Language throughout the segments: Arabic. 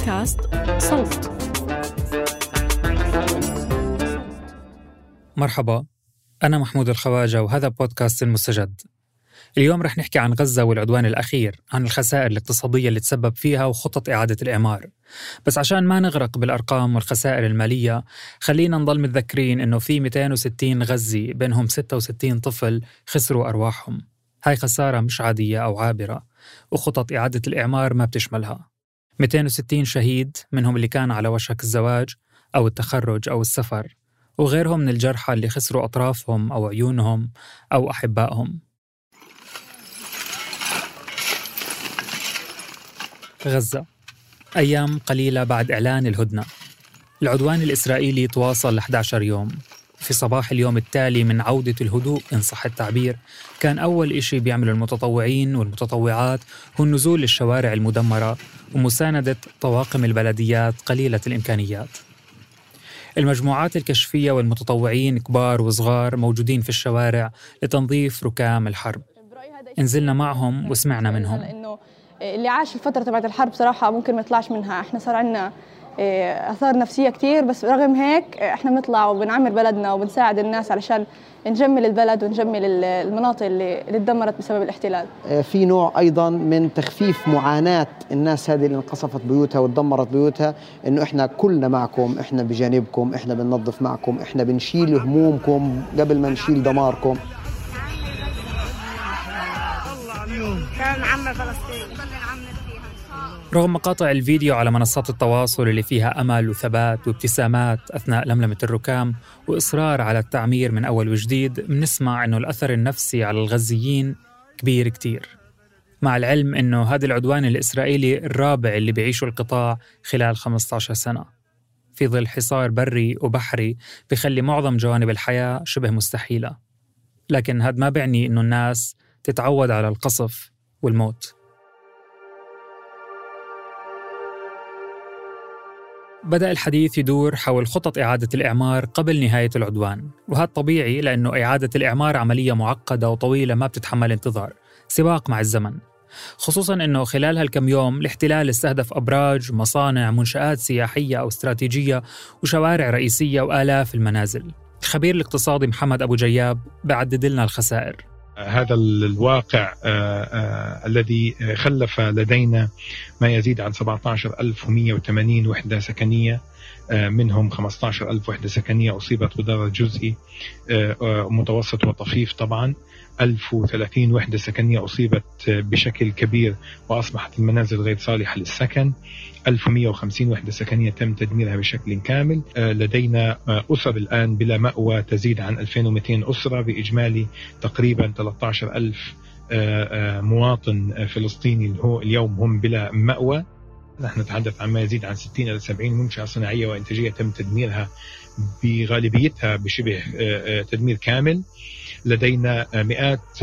بودكاست صوت. مرحبا أنا محمود الخواجة وهذا بودكاست المستجد. اليوم رح نحكي عن غزة والعدوان الأخير عن الخسائر الاقتصادية اللي تسبب فيها وخطط إعادة الإعمار. بس عشان ما نغرق بالأرقام والخسائر المالية خلينا نضل متذكرين إنه في 260 غزي بينهم 66 طفل خسروا أرواحهم. هاي خسارة مش عادية أو عابرة وخطط إعادة الإعمار ما بتشملها. 260 شهيد منهم اللي كان على وشك الزواج أو التخرج أو السفر وغيرهم من الجرحى اللي خسروا أطرافهم أو عيونهم أو أحبائهم. غزة. أيام قليلة بعد إعلان الهدنة. العدوان الإسرائيلي تواصل 11 يوم. في صباح اليوم التالي من عودة الهدوء إن صح التعبير. كان أول إشي بيعمله المتطوعين والمتطوعات هو النزول للشوارع المدمرة ومساندة طواقم البلديات قليلة الإمكانيات. المجموعات الكشفية والمتطوعين كبار وصغار موجودين في الشوارع لتنظيف ركام الحرب. نزلنا معهم وسمعنا منهم. اللي عاش الفترة تبعت الحرب صراحة ممكن ما يطلعش منها. إحنا صار عندنا أثار نفسية كثير بس رغم هيك إحنا بنطلع وبنعمر بلدنا وبنساعد الناس علشان نجمل البلد ونجمل المناطق اللي اللي تدمرت بسبب الاحتلال. في نوع أيضا من تخفيف معاناة الناس هذه اللي انقصفت بيوتها وتدمرت بيوتها إنه إحنا كلنا معكم إحنا بجانبكم إحنا بننظف معكم إحنا بنشيل همومكم قبل ما نشيل دماركم. كان عم فلسطين رغم مقاطع الفيديو على منصات التواصل اللي فيها أمل وثبات وابتسامات أثناء لملمة الركام وإصرار على التعمير من أول وجديد بنسمع أنه الأثر النفسي على الغزيين كبير كتير. مع العلم أنه هذا العدوان الإسرائيلي الرابع اللي بيعيشه القطاع خلال 15 سنة. في ظل حصار بري وبحري بخلي معظم جوانب الحياة شبه مستحيلة. لكن هذا ما بيعني أنه الناس تتعود على القصف والموت. بدأ الحديث يدور حول خطط إعادة الإعمار قبل نهاية العدوان وهذا طبيعي لأنه إعادة الإعمار عملية معقدة وطويلة ما بتتحمل انتظار سباق مع الزمن. خصوصا أنه خلال هالكم يوم الاحتلال استهدف أبراج مصانع منشآت سياحية أو استراتيجية وشوارع رئيسية وآلاف المنازل. الخبير الاقتصادي محمد أبو جياب بعدد لنا الخسائر. هذا الواقع الذي خلف لدينا ما يزيد عن 17180 وحدة سكنية. منهم 15000 وحدة سكنية أصيبت بضرر جزئي متوسط وطفيف طبعا. 1030 وحدة سكنية أصيبت بشكل كبير وأصبحت المنازل غير صالحة للسكن. 1150 وحدة سكنية تم تدميرها بشكل كامل. لدينا أسر الآن بلا مأوى تزيد عن 2200 أسرة بإجمالي تقريبا 13000 مواطن فلسطيني اليوم هم بلا مأوى. نحن نتحدث عن ما يزيد عن 60 إلى 70 منشأة صناعية وإنتاجية تم تدميرها بغالبيتها بشبه تدمير كامل. لدينا مئات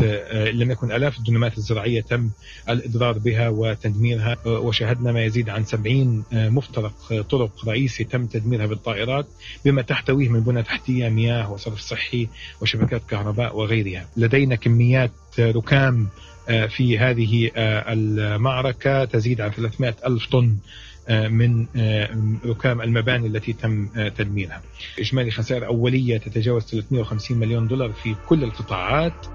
لم يكن آلاف الدنمات الزراعية تم الإضرار بها وتدميرها وشاهدنا ما يزيد عن 70 مفترق طرق رئيسي تم تدميرها بالطائرات بما تحتويه من بنى تحتية مياه وصرف صحي وشبكات كهرباء وغيرها. لدينا كميات ركام في هذه المعركة تزيد عن 300 ألف طن من ركام المباني التي تم تدميرها. إجمالي خسائر أولية تتجاوز 350 مليون دولار في كل القطاعات.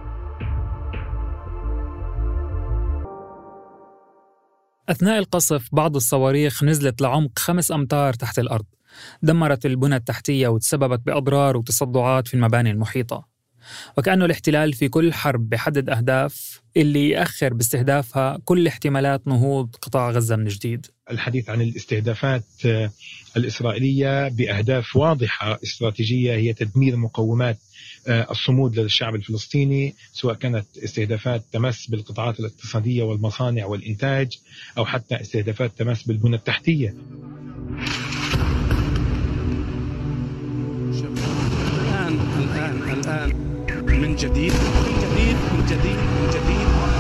أثناء القصف بعض الصواريخ نزلت لعمق خمس أمتار تحت الأرض. دمرت البنى التحتية وتسببت بأضرار وتصدعات في المباني المحيطة. وكأنه الاحتلال في كل حرب بحدد أهداف اللي يأخر باستهدافها كل احتمالات نهوض قطاع غزة من جديد. الحديث عن الاستهدافات الإسرائيلية بأهداف واضحة استراتيجية هي تدمير مقومات الصمود للشعب الفلسطيني سواء كانت استهدافات تمس بالقطاعات الاقتصادية والمصانع والإنتاج أو حتى استهدافات تمس بالبنى التحتية. من جديد من جديد من جديد من جديد.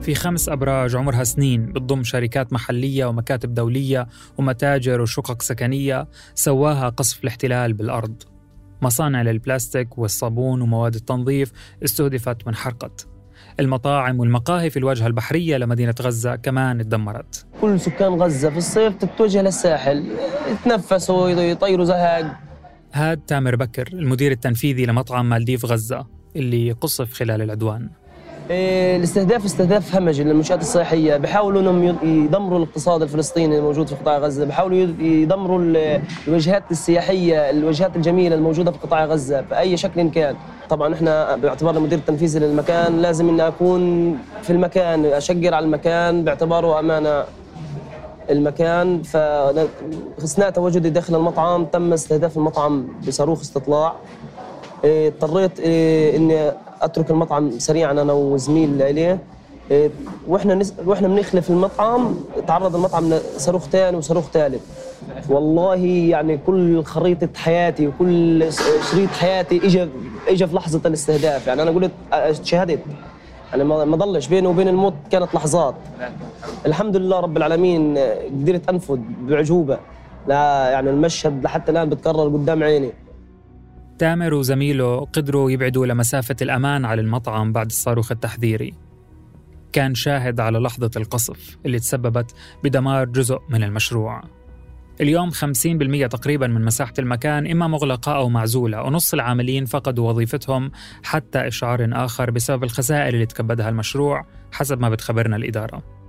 في خمس أبراج عمرها سنين بتضم شركات محلية ومكاتب دولية ومتاجر وشقق سكنية سواها قصف الاحتلال بالأرض. مصانع للبلاستيك والصابون ومواد التنظيف استهدفت وانحرقت المطاعم والمقاهي في الواجهة البحرية لمدينة غزة كمان تدمرت. كل سكان غزة في الصيف تتوجه للساحل يتنفسوا يطيروا زهق هاد تامر بكر المدير التنفيذي لمطعم مالديف غزة اللي قصف خلال العدوان. الاستهداف استهداف همجي للمنشآت الصحية. بيحاولوا إنهم يدمروا الاقتصاد الفلسطيني الموجود في قطاع غزة. بيحاولوا يدمروا الوجهات السياحية الوجهات الجميلة الموجودة في قطاع غزة بأي شكل كان. طبعا إحنا باعتبار المدير التنفيذي للمكان لازم اني أكون في المكان اشقر على المكان باعتباره أمانة. المكان فاثناء تواجدي داخل المطعم تم استهداف المطعم بصاروخ استطلاع. إيه، اضطريت إيه، إني أترك المطعم سريعا أنا وزميل لي إيه، وإحنا نس... وإحنا بنخلف المطعم تعرض المطعم لصاروخ ثاني وصاروخ ثالث والله يعني كل خريطة حياتي وكل شريط حياتي اجى اجى في لحظة الاستهداف. يعني أنا قلت شهدت. يعني ما ضلش بيني وبين الموت كانت لحظات. الحمد لله رب العالمين قدرت أنفذ بعجوبة. لا يعني المشهد لحتى الآن بتكرر قدام عيني. تامر وزميله قدروا يبعدوا لمسافة الأمان على المطعم بعد الصاروخ التحذيري. كان شاهد على لحظة القصف اللي تسببت بدمار جزء من المشروع. اليوم 50% تقريبا من مساحة المكان إما مغلقة أو معزولة ونص العاملين فقدوا وظيفتهم حتى إشعار آخر بسبب الخسائر اللي تكبدها المشروع حسب ما بتخبرنا الإدارة.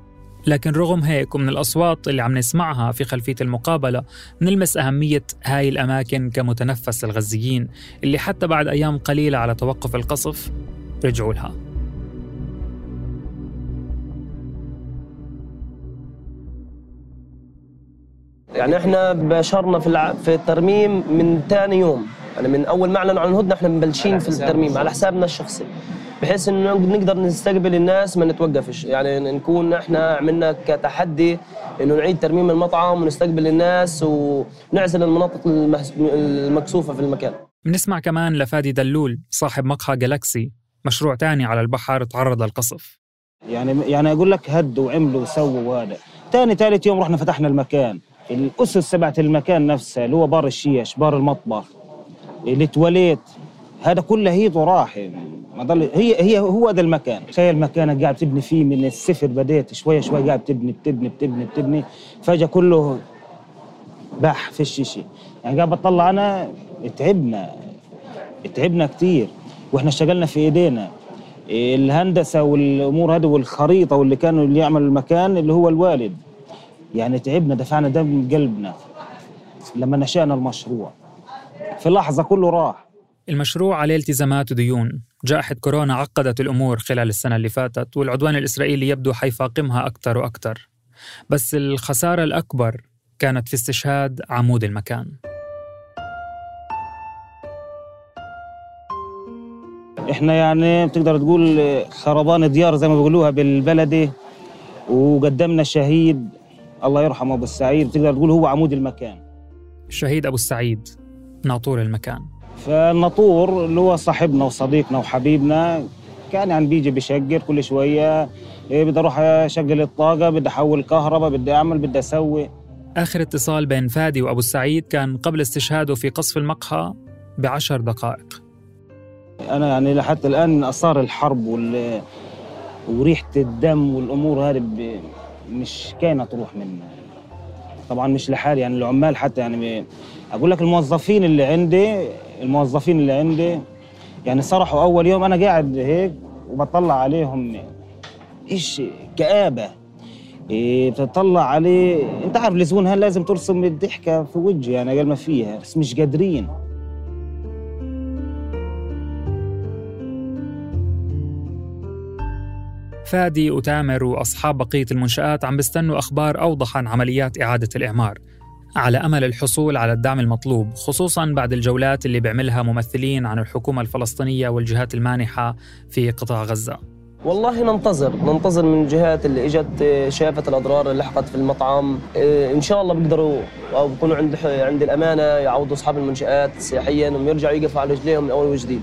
لكن رغم هيك ومن الأصوات اللي عم نسمعها في خلفية المقابلة نلمس أهمية هاي الأماكن كمتنفس للغزيين اللي حتى بعد أيام قليلة على توقف القصف رجعوا لها. يعني إحنا بشرنا في الع... في الترميم من ثاني يوم. يعني من أول ما اعلنوا عن الهدنة إحنا مبلشين في الترميم على حسابنا الشخصي. بحيث إنه نقدر نستقبل الناس ما نتوقفش. يعني نكون إحنا عملنا كتحدي إنه نعيد ترميم المطعم ونستقبل الناس ونعزل المناطق المكسوفة في المكان. بنسمع كمان لفادي دلول صاحب مقهى جالاكسي مشروع تاني على البحر تعرض للقصف. يعني يعني أقول لك هدوا وعملوا وسووا وهذا. ثاني ثالث يوم رحنا فتحنا المكان. الأسس تبعت المكان نفسها اللي هو بار الشيش بار المطبخ. التواليت هذا كله هيط وراح ما ضل هي هي هو هذا المكان. تخيل مكانك قاعد تبني فيه من الصفر بديت شوي شوي قاعد تبني بتبني بتبني بتبني فجأة كله باح في شيء يعني قاعد بطلع أنا تعبنا تعبنا كثير وإحنا اشتغلنا في إيدينا. الهندسة والأمور هذه والخريطة واللي كانوا اللي يعمل المكان اللي هو الوالد. يعني تعبنا دفعنا دم قلبنا لما نشأنا المشروع. في لحظة كله راح. المشروع عليه التزامات وديون جائحة كورونا عقدت الأمور خلال السنة اللي فاتت والعدوان الإسرائيلي يبدو حيفاقمها أكثر وأكثر. بس الخسارة الأكبر كانت في استشهاد عمود المكان. إحنا يعني بتقدر تقول خربان ديار زي ما بيقولوها بالبلدي وقدمنا شهيد الله يرحمه أبو السعيد. بتقدر تقول هو عمود المكان. الشهيد أبو السعيد ناطور المكان. فالناطور اللي هو صاحبنا وصديقنا وحبيبنا كان يعني بيجي بيشقر كل شوية إيه بدي أروح اشغل الطاقة بدي أحول كهرباء بدي أعمل بدي أسوي. آخر اتصال بين فادي وأبو السعيد كان قبل استشهاده في قصف المقهى بعشر دقائق. أنا يعني لحتى الآن اثار الحرب وال وريحة الدم والأمور هذه مش كاينة تروح من طبعا مش لحالي يعني العمال حتى يعني أقول لك الموظفين اللي عندي الموظفين اللي عندي يعني صرحوا أول يوم أنا قاعد هيك وبطلع عليهم. إيش كآبة؟ إيه بتطلع عليه. أنت عارف الزبون هل لازم ترسم الضحكة في وجهه يعني قال ما فيها بس مش قادرين. فادي وتامر وأصحاب بقية المنشآت عم بيستنوا أخبار أوضح عن عمليات إعادة الإعمار. على أمل الحصول على الدعم المطلوب خصوصا بعد الجولات اللي بيعملها ممثلين عن الحكومة الفلسطينية والجهات المانحة في قطاع غزة. والله ننتظر ننتظر من الجهات اللي إجت شافت الأضرار اللي لحقت في المطعم. إيه، إن شاء الله بيقدروا أو بيكونوا عند عند الأمانة يعوضوا أصحاب المنشآت سياحيا انهم يرجعوا يقفوا على رجليهم من اول وجديد.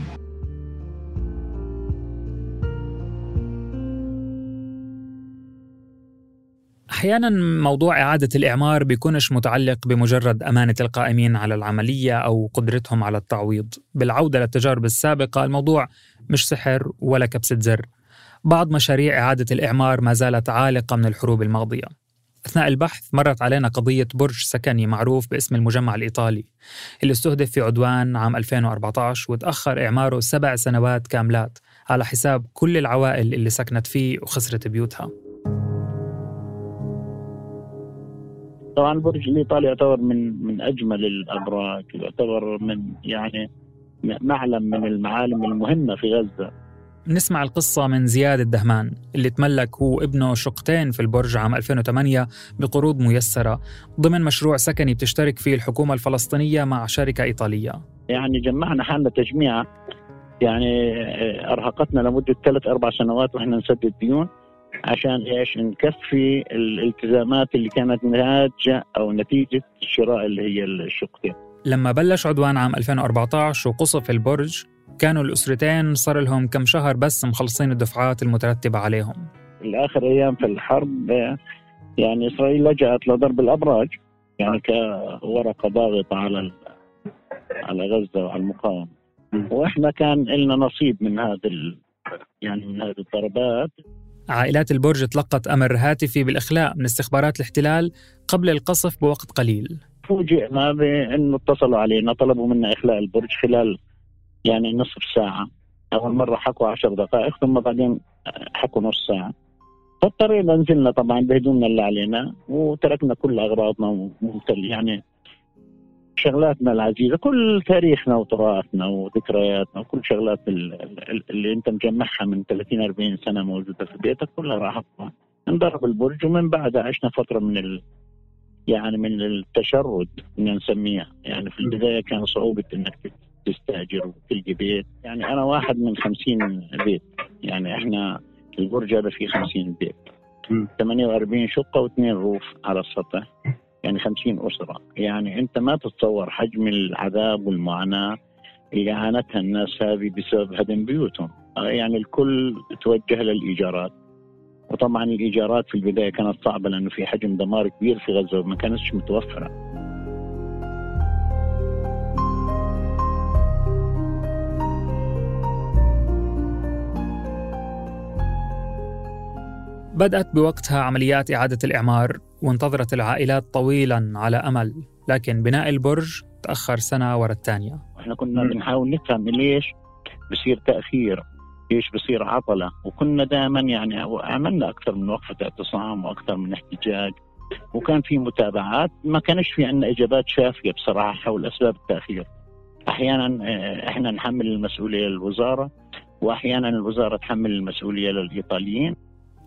أحيانا موضوع إعادة الإعمار بيكونش متعلق بمجرد أمانة القائمين على العملية أو قدرتهم على التعويض. بالعودة للتجارب السابقة الموضوع مش سحر ولا كبسة زر. بعض مشاريع إعادة الإعمار ما زالت عالقة من الحروب الماضية. أثناء البحث مرت علينا قضية برج سكني معروف باسم المجمع الإيطالي اللي استهدف في عدوان عام 2014 وتأخر إعماره سبع سنوات كاملات على حساب كل العوائل اللي سكنت فيه وخسرت بيوتها. طبعا البرج الإيطالي يعتبر من من أجمل الأبراج يعتبر من يعني معلم من المعالم المهمة في غزة. نسمع القصة من زياد الدهمان اللي تملك هو وابنه شقتين في البرج عام 2008 بقروض ميسرة. ضمن مشروع سكني بتشترك فيه الحكومة الفلسطينية مع شركة إيطالية. يعني جمعنا حالنا تجميع يعني أرهقتنا لمدة ثلاث أربع سنوات وإحنا نسدد ديون. عشان إيش نكفي الالتزامات اللي كانت ناتجة أو نتيجة شراء اللي هي الشقتين. لما بلش عدوان عام 2014 وقصف البرج كانوا الأسرتين صار لهم كم شهر بس مخلصين الدفعات المترتبة عليهم. الآخر أيام في الحرب يعني إسرائيل لجأت لضرب الأبراج يعني كورقة ضاغطة على على غزة وعلى المقاومة. وإحنا كان لنا نصيب من هذا يعني من هذه الضربات عائلات البرج تلقت أمر هاتفي بالإخلاء من استخبارات الاحتلال قبل القصف بوقت قليل. فوجئنا بأنه اتصلوا علينا طلبوا منا إخلاء البرج خلال يعني نصف ساعة. أول مرة حكوا عشر دقائق ثم بعدين حكوا نص ساعة. فاضطرينا نزلنا طبعا بهدومنا اللي علينا وتركنا كل أغراضنا يعني شغلاتنا العزيزة كل تاريخنا وتراثنا وذكرياتنا وكل شغلات اللي انت مجمعها من 30 40 سنة موجودة في بيتك كلها راحت انضرب البرج ومن بعدها عشنا فترة من ال... يعني من التشرد بدنا نسميها. يعني في البداية كان صعوبة إنك تستأجر وتلقي بيت. يعني أنا واحد من 50 بيت. يعني إحنا البرج هذا فيه 50 بيت. 48 شقة واثنين روف على السطح. يعني 50 أسرة. يعني أنت ما تتصور حجم العذاب والمعاناة اللي عانتها الناس هذه بسبب هدم بيوتهم. يعني الكل توجه للإيجارات وطبعا الإيجارات في البداية كانت صعبة لأنه في حجم دمار كبير في غزة وما كانتش متوفرة. بدأت بوقتها عمليات إعادة الإعمار وانتظرت العائلات طويلا على أمل لكن بناء البرج تأخر سنة ورا الثانية. إحنا كنا بنحاول نفهم ليش بصير تأخير ليش بصير عطلة وكنا دائما يعني عملنا أكثر من وقفة اعتصام وأكثر من احتجاج وكان في متابعات ما كانش في عندنا إجابات شافية بصراحة حول أسباب التأخير. أحيانا آه، إحنا نحمل المسؤولية للوزارة وأحيانا الوزارة تحمل المسؤولية للإيطاليين.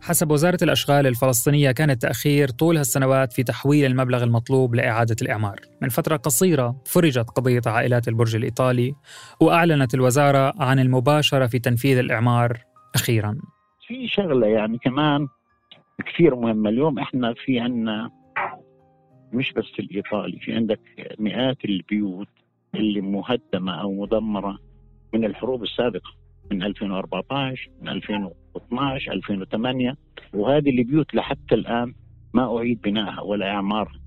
حسب وزارة الأشغال الفلسطينية كان التأخير طول هالسنوات في تحويل المبلغ المطلوب لإعادة الإعمار. من فترة قصيرة فرجت قضية عائلات البرج الإيطالي وأعلنت الوزارة عن المباشرة في تنفيذ الإعمار أخيرا. في شغلة يعني كمان كثير مهمة. اليوم إحنا في عنا مش بس الإيطالي في عندك مئات البيوت اللي مهدمة أو مدمرة من الحروب السابقة. من 2014 من 2012 2008 وهذه البيوت لحتى الآن ما أعيد بنائها ولا اعمارها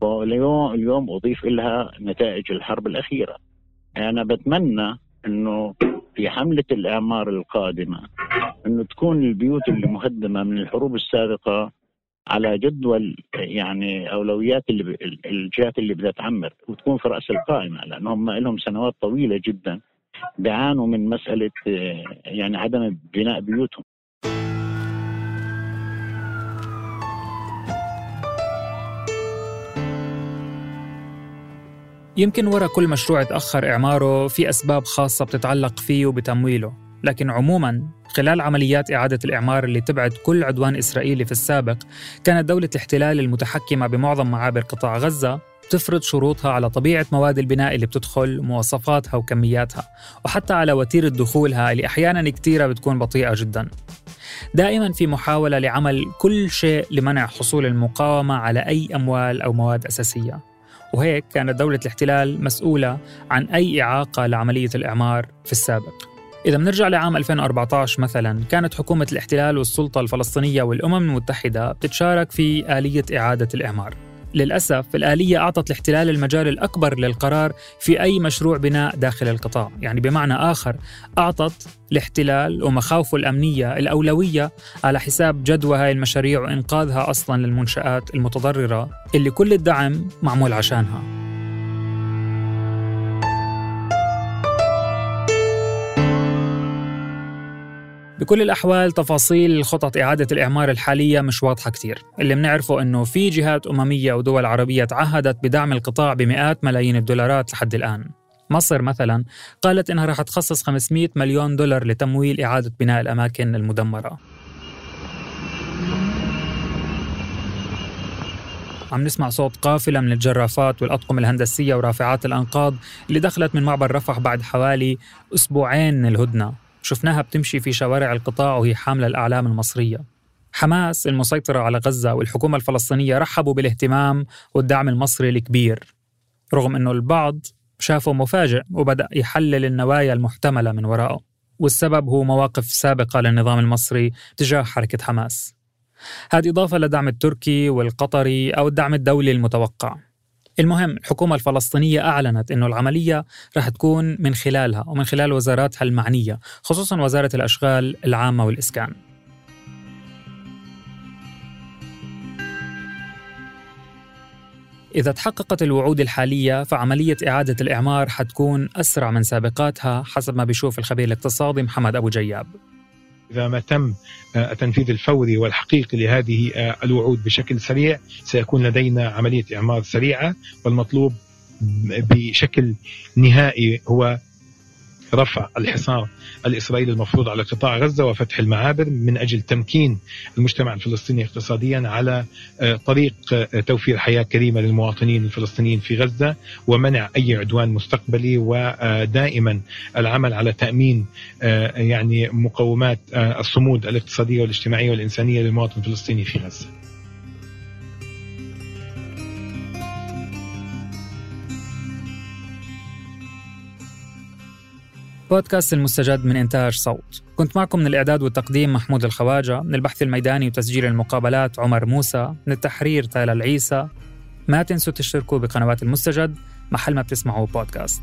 واليوم اليوم أضيف لها نتائج الحرب الأخيرة. أنا بتمنى إنه في حملة الإعمار القادمة إنه تكون البيوت اللي مهدمه من الحروب السابقة على جدول يعني أولويات اللي الجهات اللي بدها تعمر وتكون في رأس القائمة لأنهم لهم سنوات طويلة جدا. بيعانوا من مسألة يعني عدم بناء بيوتهم. يمكن ورا كل مشروع تأخر إعماره في أسباب خاصة بتتعلق فيه وبتمويله لكن عموما خلال عمليات إعادة الإعمار اللي تبعت كل عدوان إسرائيلي في السابق كانت دولة الاحتلال المتحكمة بمعظم معابر قطاع غزة تفرض شروطها على طبيعة مواد البناء اللي بتدخل مواصفاتها وكمياتها وحتى على وتيرة دخولها اللي أحيانا كتيرة بتكون بطيئة جدا. دائما في محاولة لعمل كل شيء لمنع حصول المقاومة على أي أموال أو مواد أساسية. وهيك كانت دولة الاحتلال مسؤولة عن أي إعاقة لعملية الإعمار في السابق. إذا بنرجع لعام 2014 مثلا كانت حكومة الاحتلال والسلطة الفلسطينية والأمم المتحدة بتتشارك في آلية إعادة الإعمار. للأسف الآلية أعطت الاحتلال المجال الأكبر للقرار في أي مشروع بناء داخل القطاع. يعني بمعنى آخر أعطت الاحتلال ومخاوفه الأمنية الأولوية على حساب جدوى هاي المشاريع وإنقاذها أصلا للمنشآت المتضررة اللي كل الدعم معمول عشانها. بكل الأحوال تفاصيل خطط إعادة الإعمار الحالية مش واضحة كتير. اللي بنعرفه أنه في جهات أممية ودول عربية تعهدت بدعم القطاع بمئات ملايين الدولارات لحد الآن. مصر مثلا قالت إنها رح تخصص 500 مليون دولار لتمويل إعادة بناء الأماكن المدمرة. عم نسمع صوت قافلة من الجرافات والأطقم الهندسية ورافعات الأنقاض اللي دخلت من معبر رفح بعد حوالي أسبوعين من الهدنة. شفناها بتمشي في شوارع القطاع وهي حاملة الأعلام المصرية. حماس المسيطرة على غزة والحكومة الفلسطينية رحبوا بالاهتمام والدعم المصري الكبير رغم أنه البعض شافه مفاجئ وبدأ يحلل النوايا المحتملة من وراءه والسبب هو مواقف سابقة للنظام المصري تجاه حركة حماس. هذه إضافة لدعم التركي والقطري أو الدعم الدولي المتوقع. المهم الحكومة الفلسطينية أعلنت أنه العملية رح تكون من خلالها ومن خلال وزاراتها المعنية خصوصا وزارة الأشغال العامة والإسكان. إذا تحققت الوعود الحالية فعملية إعادة الإعمار حتكون أسرع من سابقاتها حسب ما بيشوف الخبير الاقتصادي محمد أبو جياب. إذا ما تم آه، التنفيذ الفوري والحقيقي لهذه آه، الوعود بشكل سريع سيكون لدينا عملية إعمار سريعة والمطلوب بشكل نهائي هو رفع الحصار الإسرائيلي المفروض على قطاع غزة وفتح المعابر من أجل تمكين المجتمع الفلسطيني اقتصاديا على آه، طريق آه، توفير حياة كريمة للمواطنين الفلسطينيين في غزة ومنع أي عدوان مستقبلي ودائما العمل على تأمين آه، يعني مقومات الصمود الاقتصادية والاجتماعية والإنسانية للمواطن الفلسطيني في غزة. بودكاست المستجد من إنتاج صوت. كنت معكم من الإعداد والتقديم محمود الخواجة من البحث الميداني وتسجيل المقابلات عمر موسى من التحرير تالا العيسى ما تنسوا تشتركوا بقنوات المستجد محل ما بتسمعوا بودكاست.